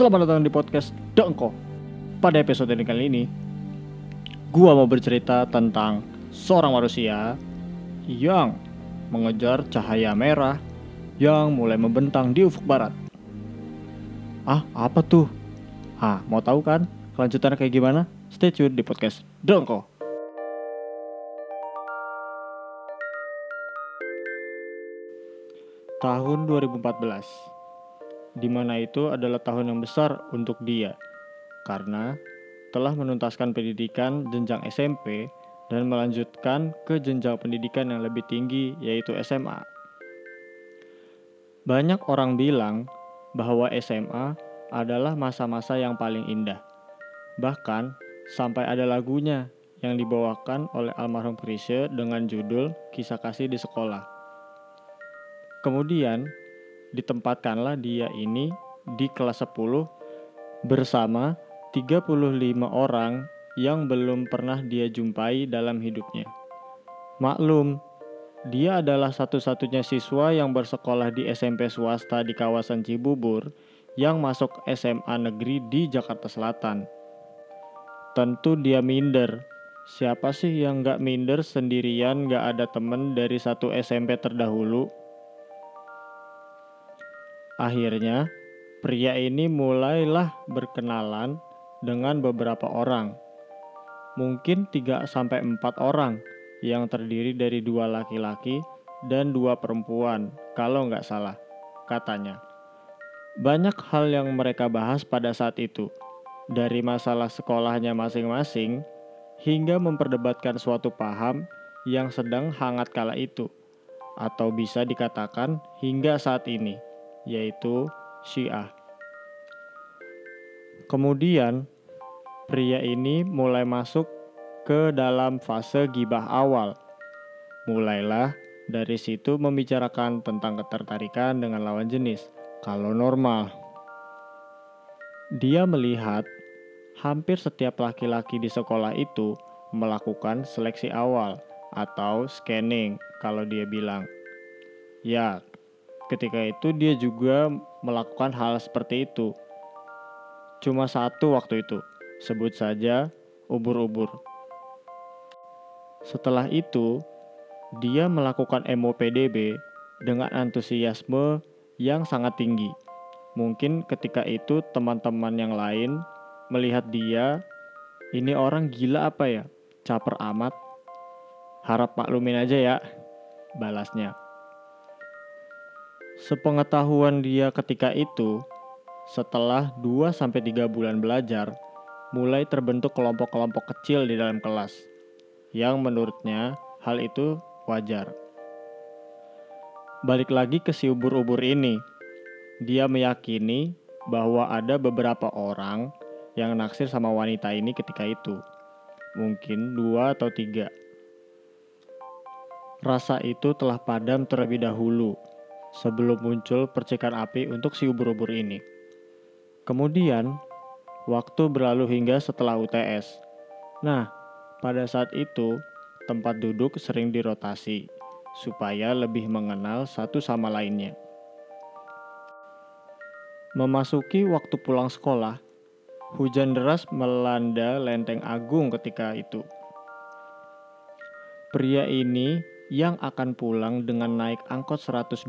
Selamat datang di podcast Dengko. Pada episode ini kali ini, gua mau bercerita tentang seorang manusia yang mengejar cahaya merah yang mulai membentang di ufuk barat. Ah, apa tuh? Ah, mau tahu kan kelanjutannya kayak gimana? Stay tune di podcast Dengko. Tahun 2014 di mana itu adalah tahun yang besar untuk dia karena telah menuntaskan pendidikan jenjang SMP dan melanjutkan ke jenjang pendidikan yang lebih tinggi yaitu SMA. Banyak orang bilang bahwa SMA adalah masa-masa yang paling indah. Bahkan sampai ada lagunya yang dibawakan oleh almarhum Chrisye dengan judul Kisah Kasih di Sekolah. Kemudian ditempatkanlah dia ini di kelas 10 bersama 35 orang yang belum pernah dia jumpai dalam hidupnya. Maklum, dia adalah satu-satunya siswa yang bersekolah di SMP swasta di kawasan Cibubur yang masuk SMA negeri di Jakarta Selatan. Tentu dia minder. Siapa sih yang gak minder sendirian gak ada temen dari satu SMP terdahulu? Akhirnya, pria ini mulailah berkenalan dengan beberapa orang. Mungkin 3 sampai 4 orang yang terdiri dari dua laki-laki dan dua perempuan, kalau nggak salah, katanya. Banyak hal yang mereka bahas pada saat itu, dari masalah sekolahnya masing-masing hingga memperdebatkan suatu paham yang sedang hangat kala itu, atau bisa dikatakan hingga saat ini yaitu Syiah. Kemudian, pria ini mulai masuk ke dalam fase gibah awal. Mulailah dari situ membicarakan tentang ketertarikan dengan lawan jenis, kalau normal. Dia melihat hampir setiap laki-laki di sekolah itu melakukan seleksi awal atau scanning kalau dia bilang. Ya, Ketika itu dia juga melakukan hal seperti itu. Cuma satu waktu itu, sebut saja ubur-ubur. Setelah itu, dia melakukan MOPDB dengan antusiasme yang sangat tinggi. Mungkin ketika itu teman-teman yang lain melihat dia, ini orang gila apa ya? Caper amat. Harap maklumin aja ya, balasnya. Sepengetahuan dia ketika itu, setelah 2-3 bulan belajar, mulai terbentuk kelompok-kelompok kecil di dalam kelas, yang menurutnya hal itu wajar. Balik lagi ke si ubur-ubur ini, dia meyakini bahwa ada beberapa orang yang naksir sama wanita ini ketika itu. Mungkin dua atau tiga. Rasa itu telah padam terlebih dahulu sebelum muncul percikan api untuk si ubur-ubur ini. Kemudian, waktu berlalu hingga setelah UTS. Nah, pada saat itu, tempat duduk sering dirotasi supaya lebih mengenal satu sama lainnya. Memasuki waktu pulang sekolah, hujan deras melanda Lenteng Agung ketika itu. Pria ini yang akan pulang dengan naik angkot 129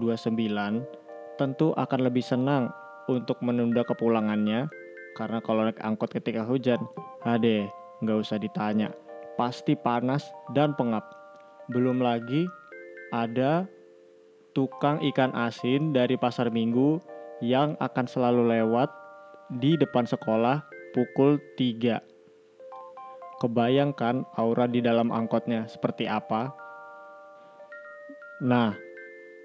tentu akan lebih senang untuk menunda kepulangannya karena kalau naik angkot ketika hujan, ade, nggak usah ditanya, pasti panas dan pengap. Belum lagi ada tukang ikan asin dari pasar minggu yang akan selalu lewat di depan sekolah pukul 3. Kebayangkan aura di dalam angkotnya seperti apa? Nah,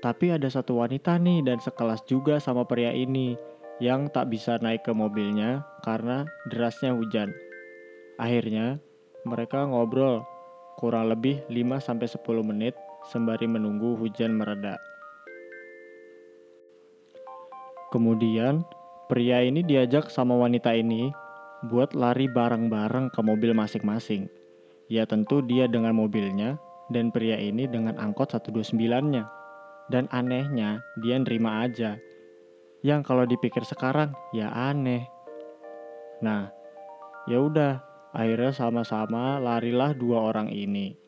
tapi ada satu wanita nih dan sekelas juga sama pria ini yang tak bisa naik ke mobilnya karena derasnya hujan. Akhirnya, mereka ngobrol kurang lebih 5-10 menit sembari menunggu hujan mereda. Kemudian, pria ini diajak sama wanita ini buat lari bareng-bareng ke mobil masing-masing. Ya tentu dia dengan mobilnya dan pria ini dengan angkot 129-nya. Dan anehnya, dia nerima aja. Yang kalau dipikir sekarang, ya aneh. Nah, ya udah, akhirnya sama-sama larilah dua orang ini.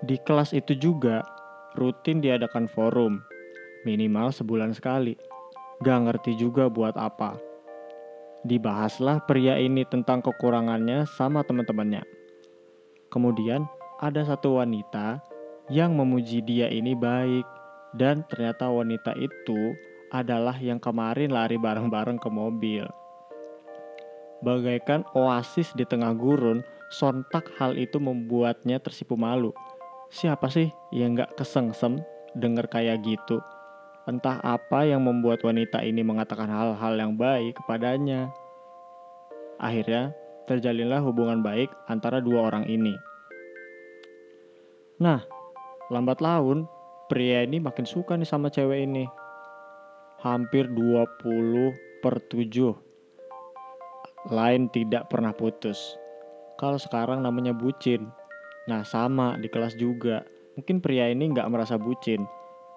Di kelas itu juga rutin diadakan forum, minimal sebulan sekali. Gak ngerti juga buat apa. Dibahaslah pria ini tentang kekurangannya sama teman-temannya. Kemudian ada satu wanita yang memuji dia ini baik dan ternyata wanita itu adalah yang kemarin lari bareng-bareng ke mobil. Bagaikan oasis di tengah gurun, sontak hal itu membuatnya tersipu malu. Siapa sih yang gak kesengsem denger kayak gitu? Entah apa yang membuat wanita ini mengatakan hal-hal yang baik kepadanya. Akhirnya, terjalinlah hubungan baik antara dua orang ini. Nah, lambat laun pria ini makin suka nih sama cewek ini. Hampir 20 per 7. Lain tidak pernah putus. Kalau sekarang namanya bucin. Nah sama di kelas juga. Mungkin pria ini nggak merasa bucin.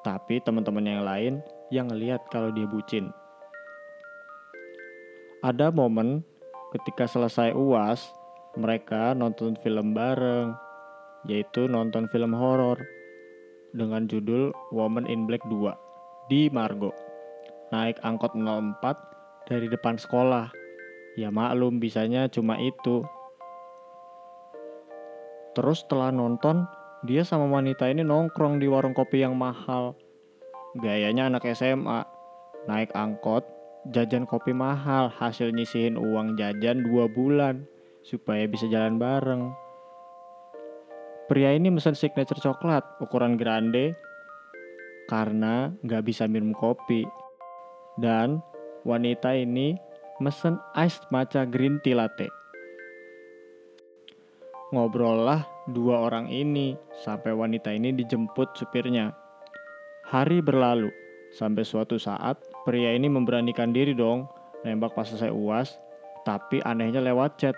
Tapi teman-teman yang lain yang ngeliat kalau dia bucin. Ada momen ketika selesai uas, mereka nonton film bareng, yaitu nonton film horor dengan judul Woman in Black 2 di Margo. Naik angkot 04 dari depan sekolah. Ya maklum bisanya cuma itu. Terus setelah nonton, dia sama wanita ini nongkrong di warung kopi yang mahal. Gayanya anak SMA. Naik angkot, jajan kopi mahal, hasil nyisihin uang jajan dua bulan supaya bisa jalan bareng. Pria ini mesen signature coklat ukuran grande karena nggak bisa minum kopi. Dan wanita ini mesen iced matcha green tea latte. Ngobrol lah dua orang ini sampai wanita ini dijemput supirnya. Hari berlalu sampai suatu saat pria ini memberanikan diri dong nembak pas selesai uas tapi anehnya lewat chat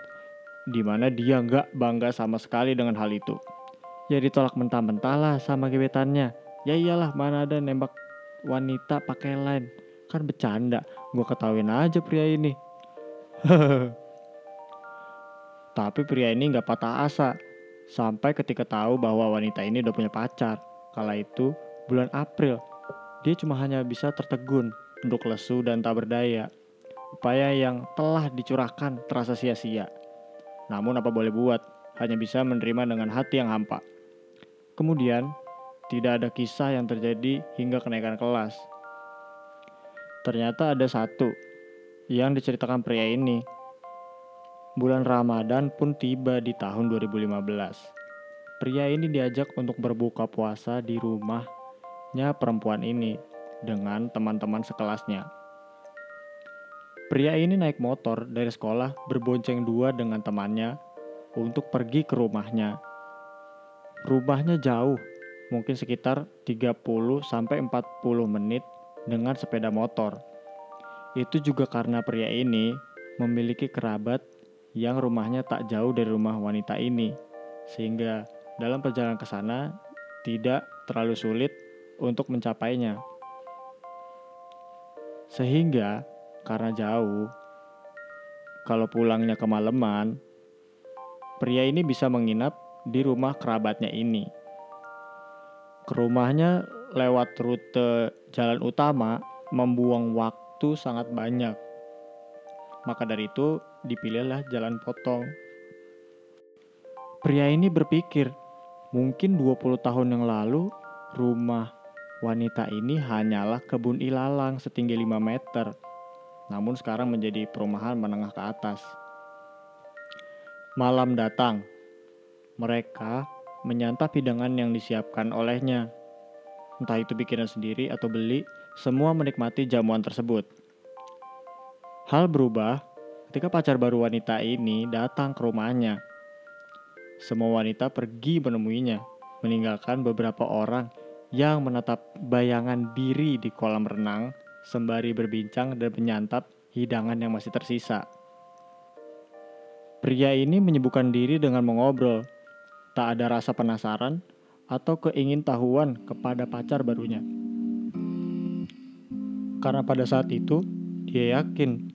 di mana dia nggak bangga sama sekali dengan hal itu. Ya ditolak mentah-mentah lah sama gebetannya. Ya iyalah mana ada nembak wanita pakai line. Kan bercanda gue ketahuin aja pria ini. Tapi pria ini nggak patah asa sampai ketika tahu bahwa wanita ini udah punya pacar. Kala itu bulan April dia cuma hanya bisa tertegun untuk lesu dan tak berdaya upaya yang telah dicurahkan terasa sia-sia namun apa boleh buat hanya bisa menerima dengan hati yang hampa Kemudian, tidak ada kisah yang terjadi hingga kenaikan kelas. Ternyata ada satu yang diceritakan pria ini. Bulan Ramadan pun tiba di tahun 2015. Pria ini diajak untuk berbuka puasa di rumahnya perempuan ini dengan teman-teman sekelasnya. Pria ini naik motor dari sekolah berbonceng dua dengan temannya untuk pergi ke rumahnya Rumahnya jauh, mungkin sekitar 30 sampai 40 menit dengan sepeda motor. Itu juga karena pria ini memiliki kerabat yang rumahnya tak jauh dari rumah wanita ini. Sehingga dalam perjalanan ke sana tidak terlalu sulit untuk mencapainya. Sehingga karena jauh, kalau pulangnya kemalaman, pria ini bisa menginap di rumah kerabatnya ini. Ke rumahnya lewat rute jalan utama membuang waktu sangat banyak. Maka dari itu dipilihlah jalan potong. Pria ini berpikir, mungkin 20 tahun yang lalu rumah wanita ini hanyalah kebun ilalang setinggi 5 meter. Namun sekarang menjadi perumahan menengah ke atas. Malam datang, mereka menyantap hidangan yang disiapkan olehnya. Entah itu bikinan sendiri atau beli, semua menikmati jamuan tersebut. Hal berubah ketika pacar baru wanita ini datang ke rumahnya. Semua wanita pergi menemuinya, meninggalkan beberapa orang yang menatap bayangan diri di kolam renang sembari berbincang dan menyantap hidangan yang masih tersisa. Pria ini menyibukkan diri dengan mengobrol tak ada rasa penasaran atau keingintahuan kepada pacar barunya. Karena pada saat itu, Dia yakin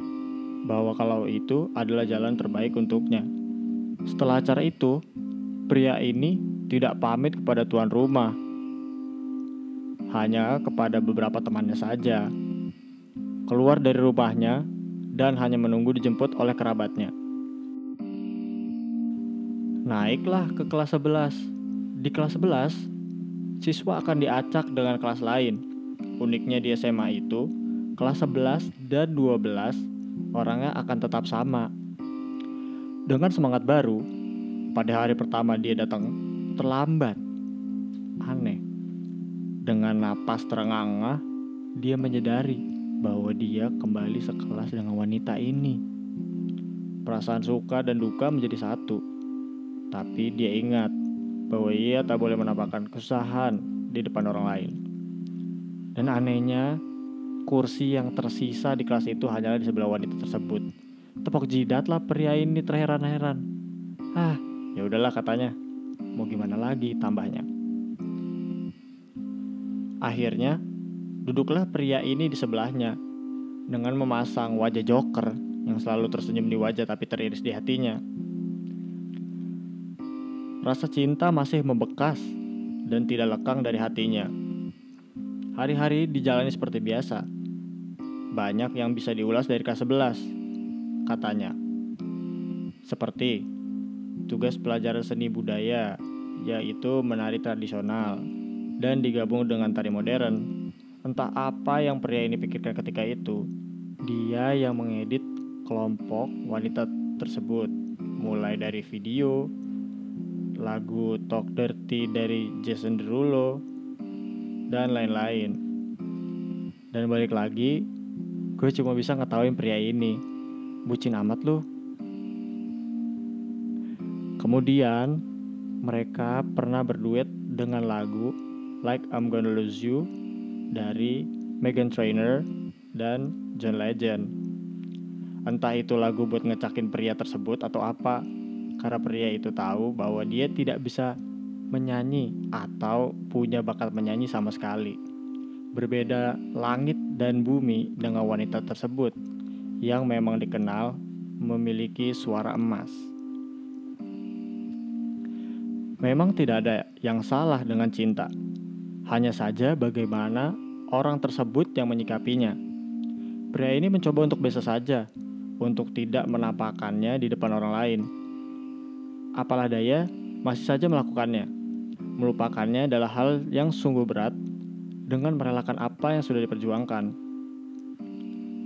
bahwa kalau itu adalah jalan terbaik untuknya. Setelah acara itu, pria ini tidak pamit kepada tuan rumah, hanya kepada beberapa temannya saja. Keluar dari rumahnya dan hanya menunggu dijemput oleh kerabatnya. Naiklah ke kelas 11. Di kelas 11, siswa akan diacak dengan kelas lain. Uniknya di SMA itu, kelas 11 dan 12 orangnya akan tetap sama. Dengan semangat baru, pada hari pertama dia datang terlambat. Dengan napas terengah-engah, dia menyadari bahwa dia kembali sekelas dengan wanita ini. Perasaan suka dan duka menjadi satu. Tapi dia ingat bahwa ia tak boleh menampakkan kesusahan di depan orang lain. Dan anehnya, kursi yang tersisa di kelas itu hanyalah di sebelah wanita tersebut. Tepok jidatlah pria ini terheran-heran. Ah, ya udahlah katanya. Mau gimana lagi tambahnya. Akhirnya, duduklah pria ini di sebelahnya dengan memasang wajah joker yang selalu tersenyum di wajah tapi teriris di hatinya. Rasa cinta masih membekas dan tidak lekang dari hatinya. Hari-hari dijalani seperti biasa. Banyak yang bisa diulas dari kelas 11, katanya. Seperti tugas pelajaran seni budaya, yaitu menari tradisional, dan digabung dengan tari modern. Entah apa yang pria ini pikirkan ketika itu. Dia yang mengedit kelompok wanita tersebut, mulai dari video, lagu Talk Dirty dari Jason Derulo, dan lain-lain. Dan balik lagi, gue cuma bisa ngetawain pria ini. Bucin amat lu. Kemudian, mereka pernah berduet dengan lagu Like I'm Gonna Lose You dari Megan Trainor dan John Legend. Entah itu lagu buat ngecakin pria tersebut atau apa, karena pria itu tahu bahwa dia tidak bisa menyanyi atau punya bakat menyanyi sama sekali. Berbeda langit dan bumi dengan wanita tersebut yang memang dikenal memiliki suara emas. Memang tidak ada yang salah dengan cinta. Hanya saja bagaimana orang tersebut yang menyikapinya. Pria ini mencoba untuk biasa saja, untuk tidak menampakkannya di depan orang lain. Apalah daya, masih saja melakukannya. Melupakannya adalah hal yang sungguh berat dengan merelakan apa yang sudah diperjuangkan.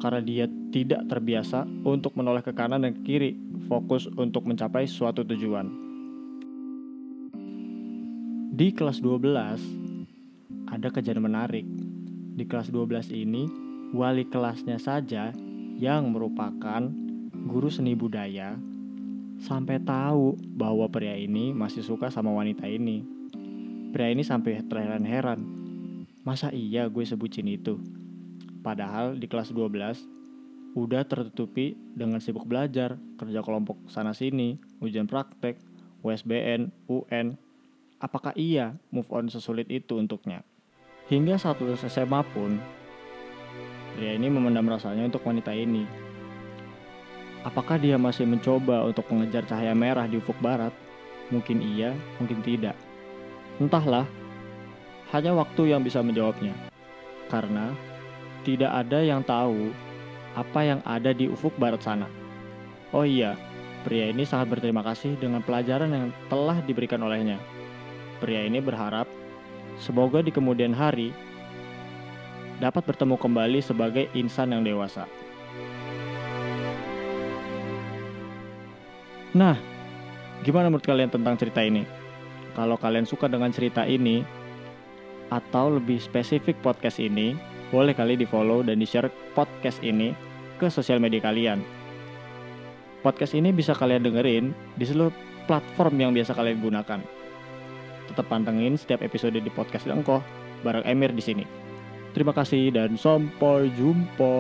Karena dia tidak terbiasa untuk menoleh ke kanan dan ke kiri, fokus untuk mencapai suatu tujuan. Di kelas 12 ada kejadian menarik. Di kelas 12 ini, wali kelasnya saja yang merupakan guru seni budaya sampai tahu bahwa pria ini masih suka sama wanita ini. Pria ini sampai terheran-heran. Masa iya gue sebutin itu? Padahal di kelas 12 udah tertutupi dengan sibuk belajar, kerja kelompok sana-sini, ujian praktek, USBN, UN. Apakah iya move on sesulit itu untuknya? Hingga saat lulus SMA pun, pria ini memendam rasanya untuk wanita ini. Apakah dia masih mencoba untuk mengejar cahaya merah di ufuk barat? Mungkin iya, mungkin tidak. Entahlah, hanya waktu yang bisa menjawabnya. Karena tidak ada yang tahu apa yang ada di ufuk barat sana. Oh iya, pria ini sangat berterima kasih dengan pelajaran yang telah diberikan olehnya. Pria ini berharap semoga di kemudian hari dapat bertemu kembali sebagai insan yang dewasa. Nah, gimana menurut kalian tentang cerita ini? Kalau kalian suka dengan cerita ini atau lebih spesifik podcast ini, boleh kali di follow dan di share podcast ini ke sosial media kalian. Podcast ini bisa kalian dengerin di seluruh platform yang biasa kalian gunakan. Tetap pantengin setiap episode di podcast Dengkoh bareng Emir di sini. Terima kasih dan sampai jumpa.